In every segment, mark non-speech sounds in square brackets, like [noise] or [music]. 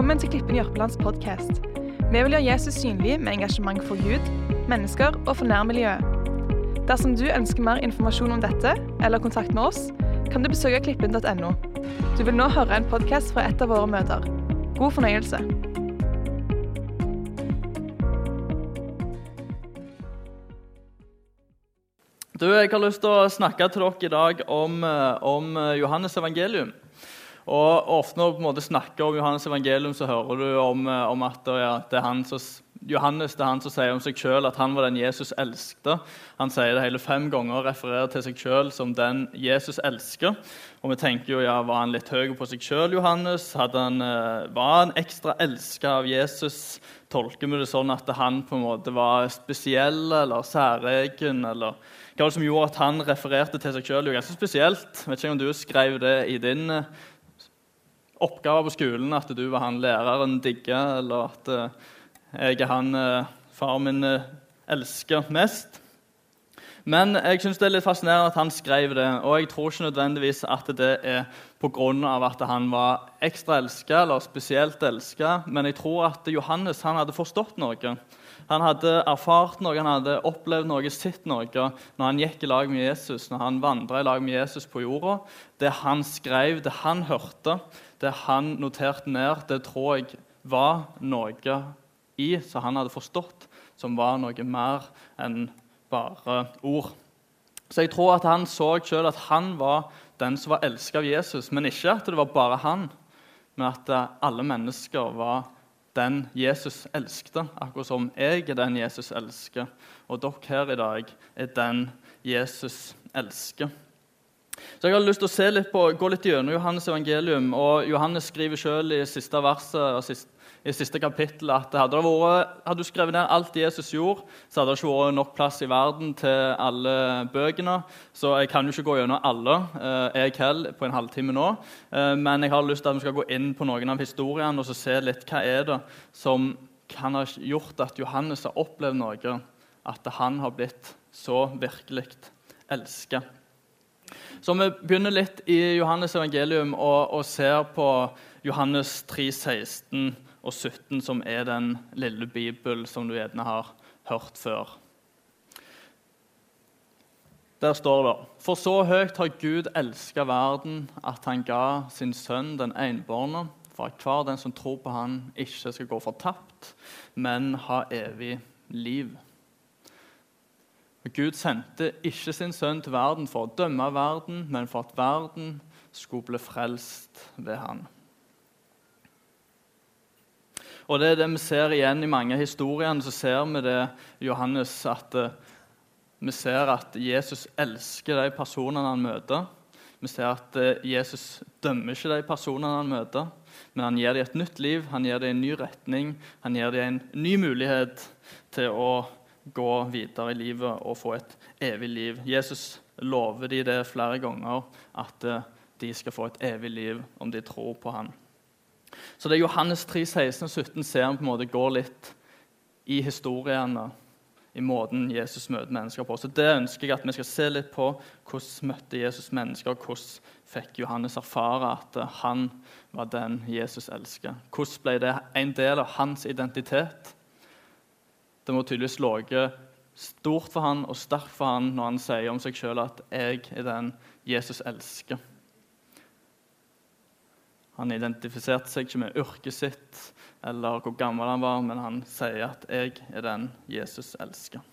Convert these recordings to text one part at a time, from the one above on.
Velkommen til Klippen Jørpelands podkast. Vi vil gjøre Jesus synlig med engasjement for Gud, mennesker og for nærmiljøet. Dersom du ønsker mer informasjon om dette eller kontakt med oss, kan du besøke klippen.no. Du vil nå høre en podkast fra et av våre møter. God fornøyelse. Du, Jeg har lyst til å snakke til dere i dag om, eh, om Johannes evangelium. Og Ofte når du snakker om Johannes evangelium, så hører du om, eh, om at det er som, Johannes det er han som sier om seg sjøl at han var den Jesus elskte. Han sier det hele fem ganger og refererer til seg sjøl som den Jesus elsker. Og vi tenker jo, ja, Var han litt høy på seg sjøl, Johannes? Han, eh, var han ekstra elska av Jesus? Tolker vi det sånn at han på en måte var spesiell eller særegen? eller hva var det som gjorde at han refererte til seg sjøl? Ganske spesielt. Jeg vet ikke om du skrev det i din eh, oppgave på skolen, at du var han læreren digga, eller at eh, jeg er han eh, far min elsker mest. Men jeg synes det er litt fascinerende at han skrev det. Og jeg tror ikke nødvendigvis at det er pga. at han var ekstra elska eller spesielt elska, men jeg tror at Johannes han hadde forstått noe. Han hadde erfart noe, han hadde opplevd noe, sett noe når han gikk i lag med Jesus, når han vandra i lag med Jesus på jorda. Det han skrev, det han hørte, det han noterte ned, det tror jeg var noe i som han hadde forstått, som var noe mer enn bare ord. Så jeg tror at han så sjøl at han var den som var elska av Jesus, men ikke at det var bare han, men at alle mennesker var den Jesus elskte, akkurat som jeg er den Jesus elsker, og dere her i dag er den Jesus elsker. Så Jeg har lyst til å litt på, gå litt gjennom Johannes evangelium. og Johannes skriver selv i siste verset i siste kapittel at hadde, vært, hadde, du skrevet ned alt Jesus gjorde, så hadde det ikke vært nok plass i verden til alle bøkene. Så jeg kan jo ikke gå gjennom alle eh, jeg heller på en halvtime nå. Eh, men jeg har lyst til at vi skal gå inn på noen av historiene og så se litt hva er det som kan ha gjort at Johannes har opplevd noe, at han har blitt så virkelig elska. Så vi begynner litt i Johannes evangelium og, og ser på Johannes 3, 16 og 17, som er den lille bibel som du gjerne har hørt før. Der står det For så høyt har Gud elska verden, at han ga sin sønn den enbårne, for at hver den som tror på han ikke skal gå fortapt, men ha evig liv. Gud sendte ikke sin sønn til verden for å dømme verden, men for at verden skulle bli frelst ved han. Og Det er det vi ser igjen i mange av historiene. Så ser vi det Johannes at uh, vi ser at Jesus elsker de personene han møter. Vi ser at uh, Jesus dømmer ikke de personene han møter, men han gir dem et nytt liv, han gir dem en ny retning, han gir dem en ny mulighet til å gå videre i livet og få et evig liv. Jesus lover dem det flere ganger, at uh, de skal få et evig liv om de tror på ham. Så det er Johannes 3, 16 og 17 ser vi på en måte går litt i historiene, i måten Jesus møter mennesker på. Så det ønsker jeg at vi skal se litt på. Hvordan møtte Jesus mennesker? Hvordan fikk Johannes erfare at han var den Jesus elsker? Hvordan ble det en del av hans identitet? Det må tydeligvis ligge stort for han og sterkt for han når han sier om seg sjøl at 'jeg er den Jesus elsker'. Han identifiserte seg ikke med yrket sitt eller hvor gammel han var, men han sier at 'jeg er den Jesus elsker'.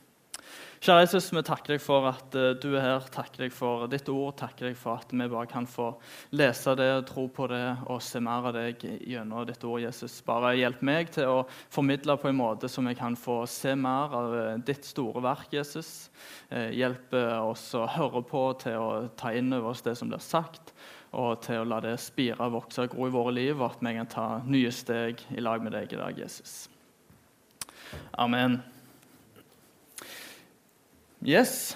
Kjære Jesus, vi takker deg for at uh, du er her. Takker deg for ditt ord. Takker deg for at vi bare kan få lese det, tro på det og se mer av deg gjennom ditt ord. Jesus. Bare hjelp meg til å formidle på en måte som jeg kan få se mer av uh, ditt store verk, Jesus. Uh, hjelp oss å høre på, til å ta inn over oss det som blir sagt og til å la det spire, vokse og gro i våre liv, og at vi kan ta nye steg i lag med deg i dag, Jesus. Amen. Yes.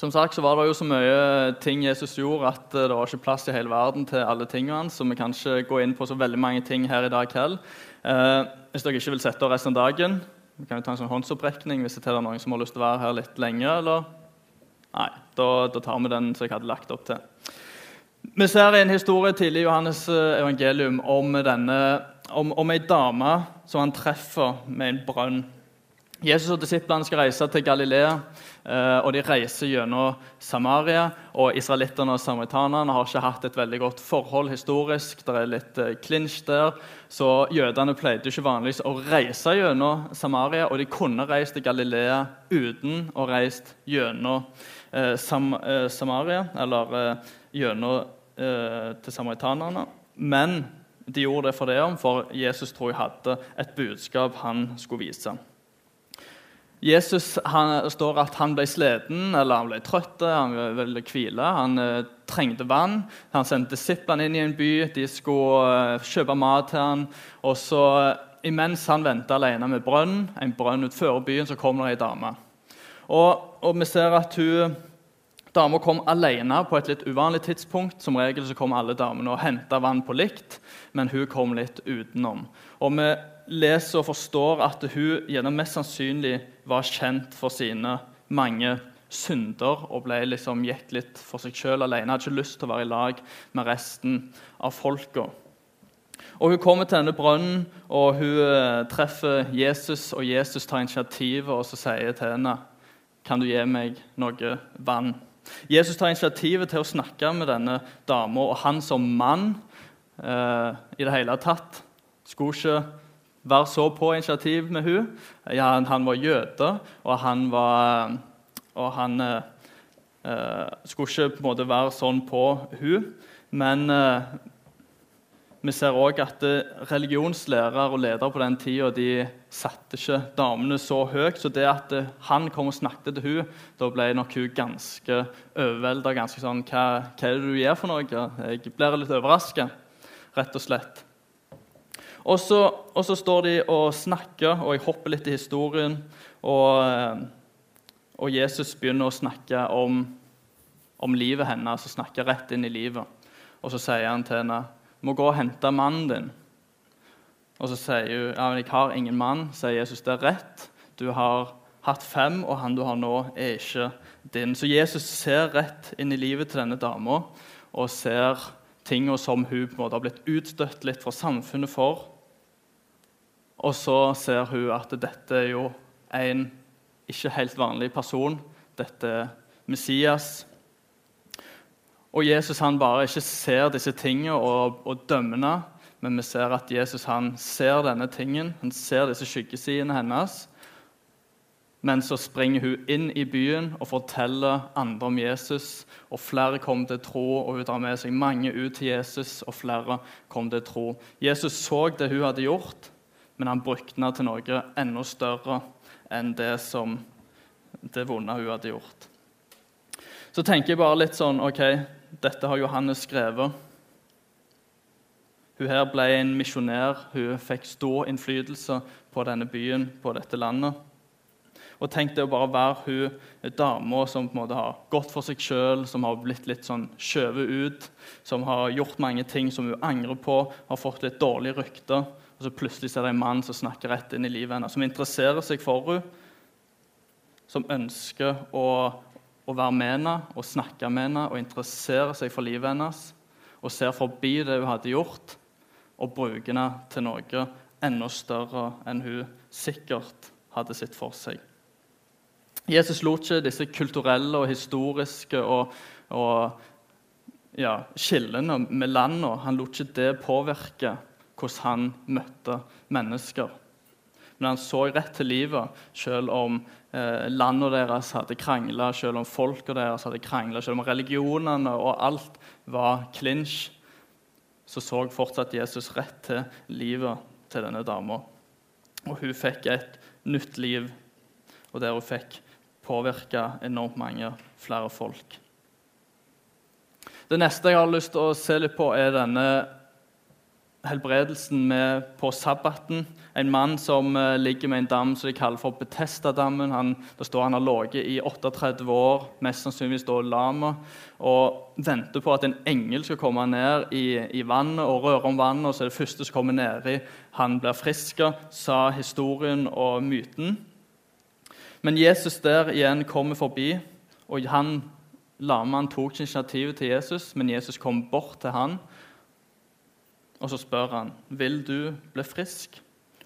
Som sagt så var det jo så mye ting Jesus gjorde at det var ikke plass i hele verden til alle tingene hans, så vi kan ikke gå inn på så veldig mange ting her i dag heller. Eh, hvis dere ikke vil sette av resten av dagen, vi kan jo ta en sånn håndsopprekning hvis det er noen som har lyst til å være her litt lenger, eller Nei, da, da tar vi den som jeg hadde lagt opp til. Vi ser en historie tidlig i Johannes eh, evangelium om denne om, om ei dame som han treffer med en brønn. Jesus og disiplene skal reise til Galilea, eh, og de reiser gjennom Samaria. og Israelittene og samaritanene har ikke hatt et veldig godt forhold historisk. Det er litt klinsj eh, der, så Jødene pleide ikke vanligvis å reise gjennom Samaria, og de kunne reist til Galilea uten å reist gjennom Samaria, eller gjennom til samaritanerne. Men de gjorde det for det om, for Jesus tror jeg hadde et budskap han skulle vise. Jesus han, står at han ble sliten eller han ble trøtt, han ville hvile. Han eh, trengte vann. Han sendte disiplene inn i en by. De skulle eh, kjøpe mat til han. Og så, Imens han venta alene med brønn, en brønn utenfor byen, så kom det ei dame. Og, og, vi ser at hun, Dama kom alene på et litt uvanlig tidspunkt. Som regel så kom alle damene og henta vann på likt, men hun kom litt utenom. Og vi leser og forstår at hun gjennom mest sannsynlig var kjent for sine mange synder og ble liksom, gikk litt for seg sjøl alene. Hadde ikke lyst til å være i lag med resten av folka. Og Hun kommer til denne brønnen og hun eh, treffer Jesus, og Jesus tar initiativet og så sier til henne kan du gi meg noe vann. Jesus tar initiativet til å snakke med denne dama, og han som mann eh, i det hele tatt skulle ikke være så på initiativ med hun. Ja, han var jøde, og han, var, og han eh, eh, skulle ikke på en måte være sånn på hun. Men eh, vi ser òg at eh, religionslærere og ledere på den tida de satte ikke damene så høyt. Så det at eh, han kom og snakket til hun, da ble nok hun ganske overvelda. Ganske sånn hva, hva, er det du gjør for noe? Jeg blir litt overraska, rett og slett. Og så, og så, står de og snakker, og jeg hopper litt i historien. Og, eh, og Jesus begynner å snakke om, om livet hennes, og snakker rett inn i livet. Og så sier han til henne må gå og hente mannen din. Og så sier hun ja, men jeg har ingen mann. sier Jesus det er rett. Du har hatt fem, og han du har nå, er ikke din. Så Jesus ser rett inn i livet til denne dama og ser tinga som hun på en måte har blitt utstøtt litt fra samfunnet for. Og så ser hun at dette er jo en ikke helt vanlig person. Dette er Messias. Og Jesus han bare ikke ser disse tingene og, og dømmende, men vi ser at Jesus han ser denne tingen, han ser disse skyggesidene hennes. Men så springer hun inn i byen og forteller andre om Jesus. og Flere kom til tro, og hun drar med seg mange ut til Jesus. og flere kom til tro. Jesus så det hun hadde gjort, men han brukte den til noe enda større enn det som det vonde hun hadde gjort. Så tenker jeg bare litt sånn OK, dette har Johannes skrevet. Hun her ble en misjonær. Hun fikk stor innflytelse på denne byen, på dette landet. Og tenk det å bare være hun dama som på en måte har gått for seg sjøl, som har blitt litt sånn skjøvet ut, som har gjort mange ting som hun angrer på, har fått litt dårlig rykte. Og så plutselig er det en mann som snakker rett inn i livet hennes, som interesserer seg for henne, som ønsker å, å være med henne og snakke med henne og interessere seg for livet hennes, og ser forbi det hun hadde gjort, og bruker henne til noe enda større enn hun sikkert hadde sett for seg. Jesus lot ikke disse kulturelle og historiske og, og ja, skillene med landene Han lot ikke det påvirke hvordan han møtte mennesker. Men han så rett til livet, selv om eh, landet deres hadde krangla, selv om folket deres hadde krangla, selv om religionene og alt var klinsj, så så fortsatt Jesus rett til livet til denne dama. Og hun fikk et nytt liv, og der hun fikk påvirka enormt mange flere folk. Det neste jeg har lyst til å se litt på, er denne helbredelsen med, på sabbaten. En mann som uh, ligger med en dam som de kaller for Betestadammen. Han, det står han har ligget i 38 år, mest sannsynligvis da lama, og venter på at en engel skal komme ned i, i vannet og røre om vannet. og så er det første som kommer nedi. Han blir frisk, sa historien og myten. Men Jesus der igjen kommer forbi, og han lamaen tok initiativet til Jesus, men Jesus kom bort til han og så spør han vil du bli frisk.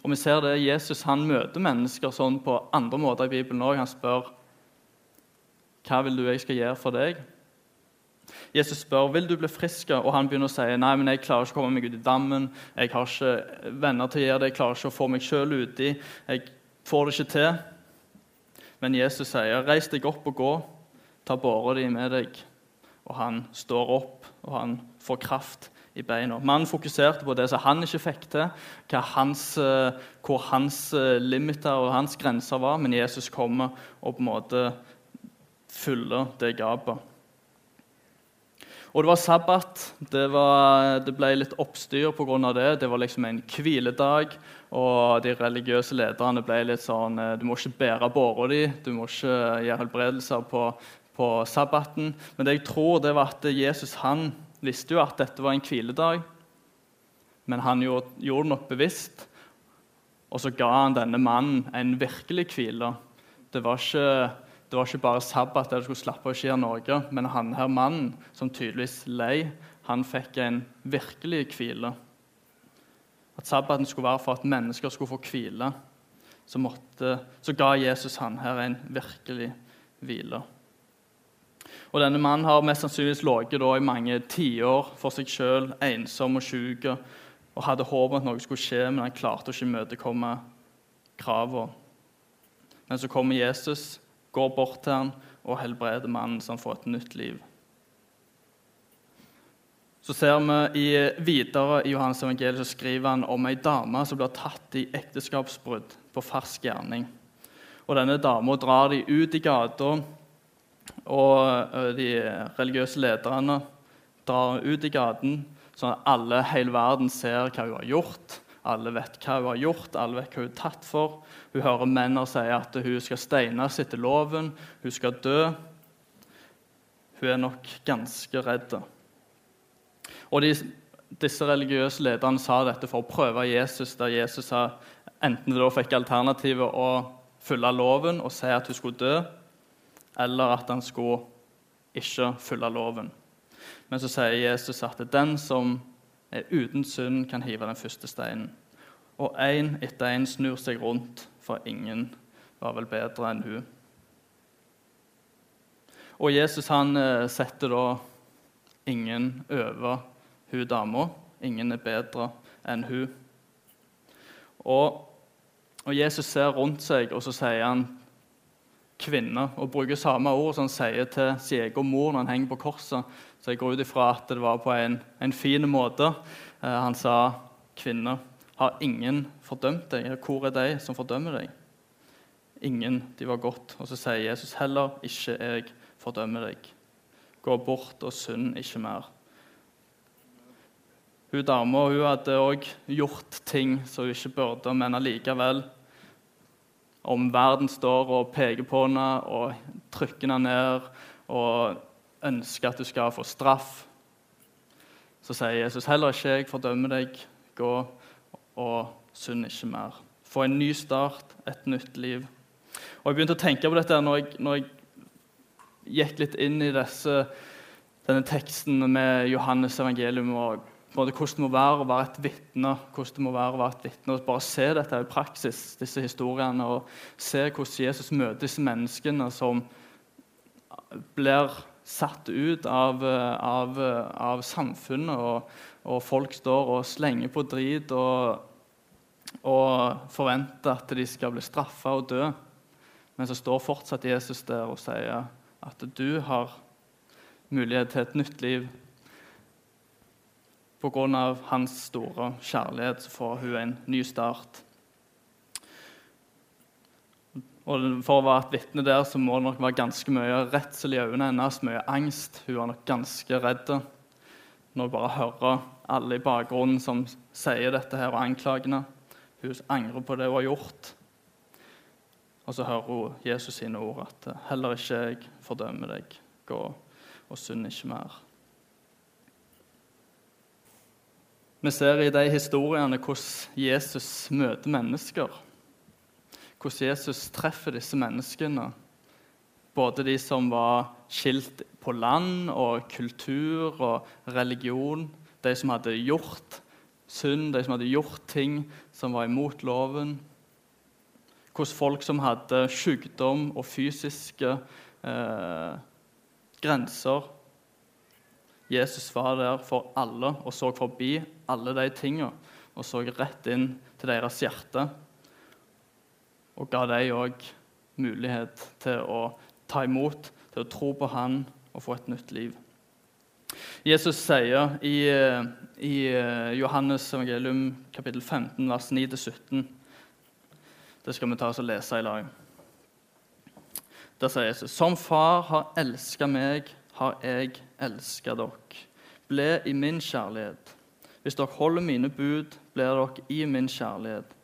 Og vi ser det Jesus han møter mennesker sånn på andre måter i Bibelen òg. Han spør hva vil du jeg skal gjøre for deg. Jesus spør vil du bli frisk, og han begynner å si nei, men jeg klarer ikke å komme meg ut i dammen. Jeg har ikke venner til å gjøre det, jeg klarer ikke å få meg sjøl uti. Jeg får det ikke til. Men Jesus sier, 'Reis deg opp og gå. Ta båra di med deg.' Og han står opp, og han får kraft i beina. Mannen fokuserte på det som han ikke fikk til, hans, eh, hvor hans eh, limiter og hans grenser var, men Jesus kommer og på en måte fyller det gapet. Og det var sabbat. Det, var, det ble litt oppstyr pga. det. Det var liksom en hviledag. Og de religiøse lederne ble litt sånn eh, Du må ikke bære båra di, du må ikke gjøre helbredelser på, på sabbaten. Men det jeg tror, det var at Jesus han visste jo at dette var en hviledag. Men han gjorde, det nok bevisst. Og så ga han denne mannen en virkelig hvile. Det var ikke det var ikke bare sabbat der det skulle slappe av å skje noe, men han her mannen, som tydeligvis lei, han fikk en virkelig hvile. At sabbaten skulle være for at mennesker skulle få hvile, så, måtte, så ga Jesus han her en virkelig hvile. Og Denne mannen har mest sannsynligvis ligget i mange tiår for seg sjøl, ensom og sjuk, og hadde håp om at noe skulle skje, men han klarte ikke å imøtekomme kravene. Men så kommer Jesus går bort til han og helbreder mannen, så han får et nytt liv. Så ser vi i, videre i Johannes evangeliet så skriver han om ei dame som blir tatt i ekteskapsbrudd på fersk gjerning. Og Denne dama drar de ut i gata, og de religiøse lederne drar ut i gaten, sånn at alle, hele verden ser hva hun har gjort. Alle vet hva hun har gjort, alle vet hva hun er tatt for. Hun hører menn si at hun skal steines etter loven, hun skal dø. Hun er nok ganske redd. Og de, disse religiøse lederne sa dette for å prøve Jesus, der Jesus sa enten da fikk alternativet å følge loven og si at hun skulle dø, eller at han skulle ikke følge loven. Men så sier Jesus at den som er uten synd, kan hive den første steinen. Og én etter én snur seg rundt, for ingen var vel bedre enn hun. Og Jesus han eh, setter da ingen over hun dama. Ingen er bedre enn hun. Og, og, Jesus ser rundt seg, og så sier han kvinne, og bruker samme ord som han sier til sin egen mor når han henger på korset. Så jeg går ut ifra at det var på en, en fin måte. Eh, han sa, 'Kvinne, har ingen fordømt deg?' 'Hvor er de som fordømmer deg?' Ingen. De var godt. Og så sier Jesus, 'Heller ikke jeg fordømmer deg.' Gå bort og synd ikke mer. Hun dama hun hadde òg gjort ting som hun ikke burde, men allikevel Om verden står og peker på henne og trykker henne ned og ønsker at du skal få straff, så sier Jesus heller ikke jeg fordømmer deg. Gå og synd ikke mer. Få en ny start, et nytt liv. Og Jeg begynte å tenke på dette når jeg, når jeg gikk litt inn i disse, denne teksten med Johannes evangelium og hvordan det må være å være et vitne. hvordan det må være å være et vitne, og Bare se dette i praksis, disse historiene, og se hvordan Jesus møter disse menneskene som blir satt ut av, av, av samfunnet, og, og, folk står og slenger på drit og, og forventer at de skal bli straffa og dø. Men så står fortsatt Jesus der og sier at du har mulighet til et nytt liv. Pga. hans store kjærlighet så får hun en ny start. Og For å være et vitne der så må det nok være ganske mye redsel i øynene hennes, mye angst. Hun er nok ganske redd når hun bare hører alle i bakgrunnen som sier dette her og anklagene. Hun angrer på det hun har gjort. Og så hører hun Jesus sine ord at 'heller ikke jeg fordømmer deg. Gå og synd ikke mer'. Vi ser i de historiene hvordan Jesus møter mennesker hvordan Jesus treffer disse menneskene. Både de som var skilt på land og kultur og religion. De som hadde gjort synd, de som hadde gjort ting som var imot loven. Hvordan folk som hadde sykdom og fysiske eh, grenser Jesus var der for alle og så forbi alle de tingene og så rett inn til deres hjerte. Og ga dem òg mulighet til å ta imot, til å tro på Han og få et nytt liv. Jesus sier i, i Johannes evangelium kapittel 15, vers 9-17 Det skal vi ta oss og lese i lag. Der sier Jesus.: Som Far har elska meg, har jeg elska dere. Ble i min kjærlighet. Hvis dere holder mine bud, blir dere i min kjærlighet,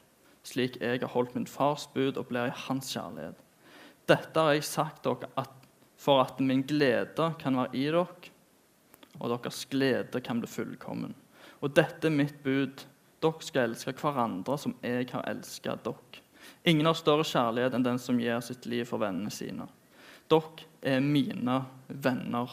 slik jeg har holdt min fars bud og blir i hans kjærlighet. Dette har jeg sagt dere at, for at min glede kan være i dere, og deres glede kan bli fullkommen. Og dette er mitt bud. Dere skal elske hverandre som jeg har elsket dere. Ingen har større kjærlighet enn den som gir sitt liv for vennene sine. Dere er mine venner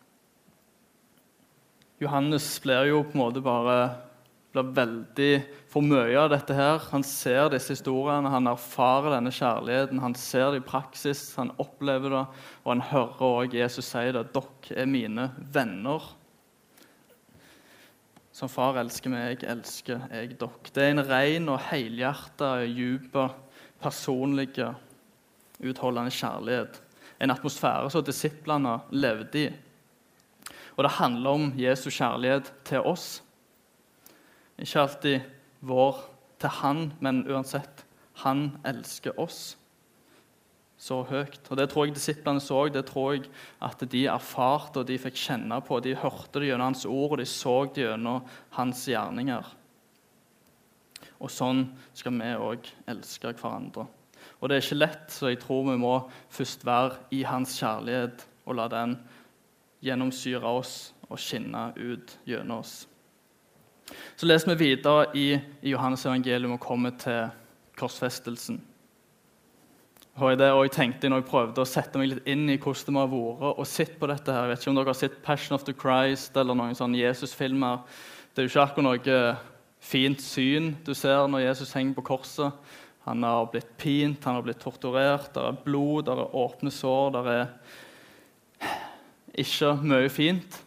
Johannes blir jo på en måte bare blir veldig for mye av dette her. Han ser disse historiene, han erfarer denne kjærligheten. Han ser det i praksis, han opplever det, og han hører også Jesus si det. Dere er mine venner. Som far elsker meg, elsker jeg dere. Det er en ren og helhjerta, dyp, personlig, utholdende kjærlighet en atmosfære som disiplene levde i. Og det handler om Jesu kjærlighet til oss. Ikke alltid vår til Han, men uansett Han elsker oss så høyt. Og Det tror jeg disiplene så, det tror jeg at de erfarte og de fikk kjenne på. De hørte det gjennom hans ord, og de så det gjennom hans gjerninger. Og sånn skal vi òg elske hverandre. Og det er ikke lett, så jeg tror vi må først være i hans kjærlighet og la den gjennomsyre oss og skinne ut gjennom oss. Så leser vi videre i, Johannes evangelium og kommer til korsfestelsen. Og det, og jeg tenkte når jeg prøvde å sette meg litt inn i hvordan det må ha vært og sett på dette her. Jeg vet ikke om dere har sett 'Passion of the Christ' eller noen sånne Jesus-filmer. Det er jo ikke akkurat noe fint syn du ser når Jesus henger på korset. Han har blitt pint, han har blitt torturert, det er blod, det er åpne sår, der er ikke mye fint.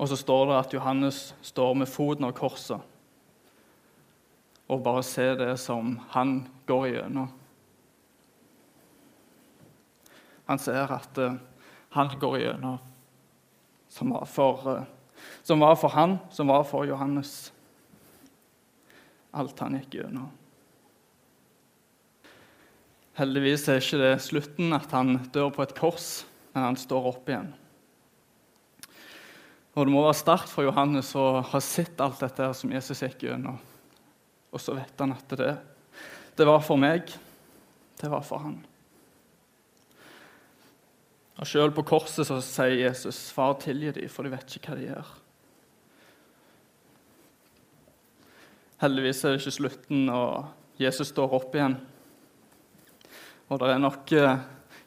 Og så står det at Johannes står med foten av korset og bare ser det som han går igjennom. Han ser at uh, han går igjennom som var, for, uh, som var for han, som var for Johannes. Alt han gikk gjennom. Heldigvis er ikke det slutten, at han dør på et kors, men han står opp igjen. Og Det må være sterkt for Johannes å ha sett alt dette som Jesus gikk gjennom. Og så vet han at det, det var for meg, det var for han. Og Sjøl på korset så sier Jesus, 'Far, tilgi dem, for de vet ikke hva de gjør'. Heldigvis er det ikke slutten, og Jesus står opp igjen. Og det er nok eh,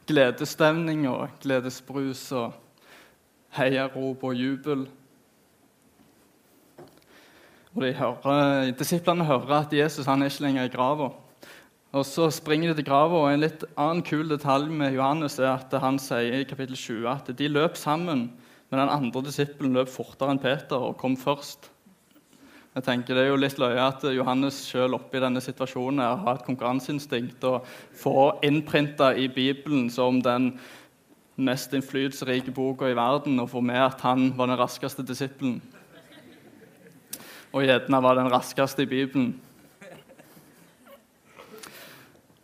gledesstemning og gledesbrus og heiarop og jubel. Og de hører, Disiplene hører at Jesus han er ikke lenger i grava. Og Så springer de til grava, en litt annen kul detalj med Johannes er at han sier i kapittel 20 at de løp sammen, men den andre disippelen løp fortere enn Peter og kom først. Jeg tenker Det er jo litt løye at Johannes selv oppe i denne situasjonen har et konkurranseinstinkt og får innprinta i Bibelen som den mest innflytelsesrike boka i verden, og får med at han var den raskeste disippelen. Og gjerne var den raskeste i Bibelen.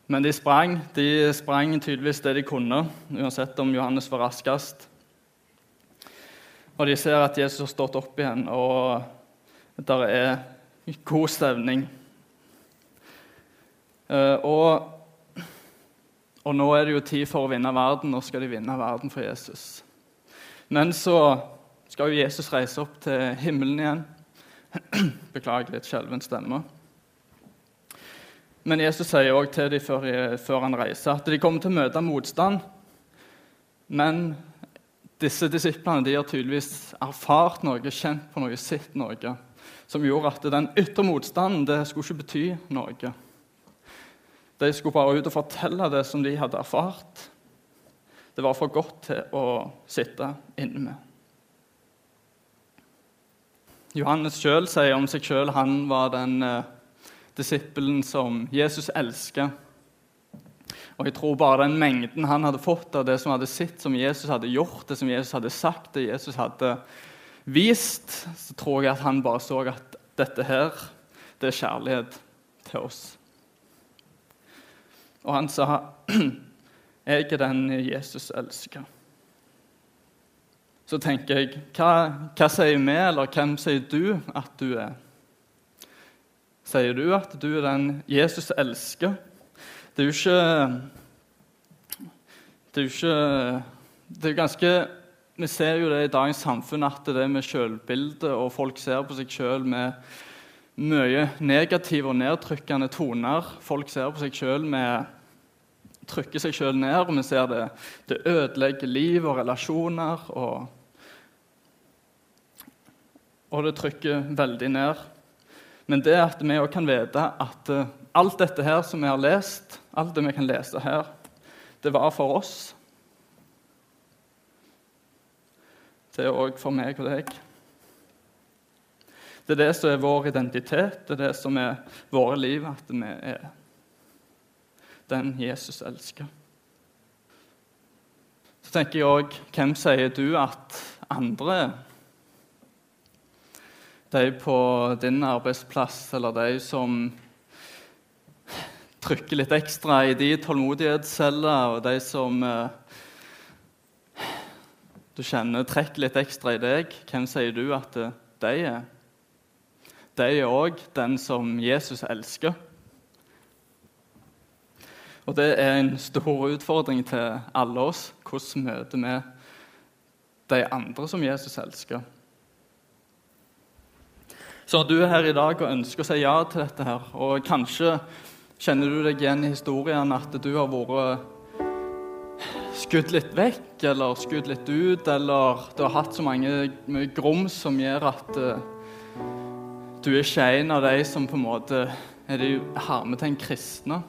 Men de sprang, de sprang tydeligvis det de kunne, uansett om Johannes var raskest. Og de ser at Jesus har stått opp igjen. og der er god stemning. Eh, og, og nå er det jo tid for å vinne verden. Nå skal de vinne verden for Jesus. Men så skal jo Jesus reise opp til himmelen igjen. [clears throat] Beklager litt skjelven stemme. Men Jesus sier også til dem før, før, han reiser, at de kommer til å møte motstand. Men disse disiplene de har tydeligvis erfart noe, kjent på noe, sett noe, som gjorde at den ytre motstanden det skulle ikke bety noe. De skulle bare ut og fortelle det som de hadde erfart. Det var for godt til å sitte inne med. Johannes sjøl sier om seg sjøl han var den eh, disippelen som Jesus elsker. Og jeg tror bare den mengden han hadde fått av det som hadde sett, som Jesus hadde gjort, det som Jesus hadde sagt, det Jesus hadde vist, så tror jeg at han bare så at dette her, det er kjærlighet til oss. Og han sa, 'Jeg [clears throat] er den Jesus elsker'. Så tenker jeg, hva, hva sier vi, eller hvem sier du at du er? Sier du at du er den Jesus elsker? Det er jo ikke Det er jo ikke Det er ganske Vi ser jo det i dagens samfunn at det med selvbilde, og folk ser på seg sjøl med mye negative og nedtrykkende toner. Folk ser på seg sjøl med trykker seg sjøl ned, og vi ser det, det ødelegger liv og relasjoner. Og, og det trykker veldig ned. Men det at vi òg kan vite at uh, alt dette her som vi har lest, alt det vi kan lese her, det var for oss. Det er òg for meg og deg. Det er det som er vår identitet, det er det som er våre liv, at vi er den Jesus elsker. Så tenker jeg òg Hvem sier du at andre er? de på din arbeidsplass, eller de som trykker litt ekstra i de tålmodighetsceller, og de som eh, du kjenner trekker litt ekstra i deg, hvem sier du at eh, de er? De er òg den som Jesus elsker. Og det er en stor utfordring til alle oss. Hvordan møter vi de andre som Jesus elsker? Så du er her i dag og ønsker å si ja til dette her, og kanskje kjenner du deg igjen i historien at du har vært skutt litt vekk eller skutt litt ut, eller du har hatt så mange mye grums som gjør at uh, du er ikke en av de som på en måte er de hermetegn kristne.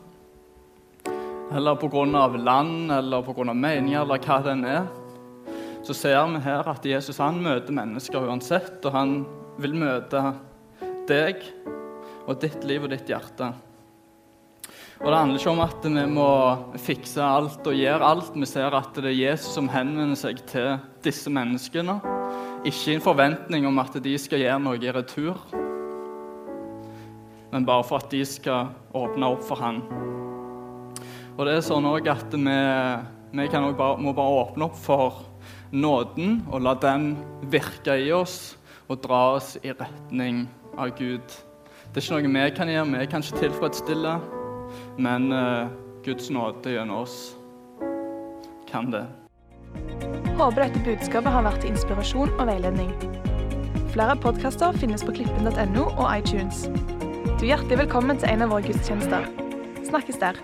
Eller pga. land eller pga. meninger eller hva den er. Så ser vi her at Jesus han møter mennesker uansett, og han vil møte deg og ditt liv og ditt hjerte. Og Det handler ikke om at vi må fikse alt og gjøre alt. Vi ser at det er Jesus som henvender seg til disse menneskene. Ikke i en forventning om at de skal gjøre noe i retur, men bare for at de skal åpne opp for han. Og det er sånn at vi, vi bare, må bare åpne opp for nåden og la den virke i oss og dra oss i retning av Gud. Det er ikke noe vi kan gjøre, vi kan ikke tilfredsstille, men uh, Guds nåde gjennom oss kan det. Håper dette budskapet har vært til inspirasjon og veiledning. Flere podkaster finnes på klippen.no og iTunes. Du er hjertelig velkommen til en av våre gudstjenester. Snakkes der.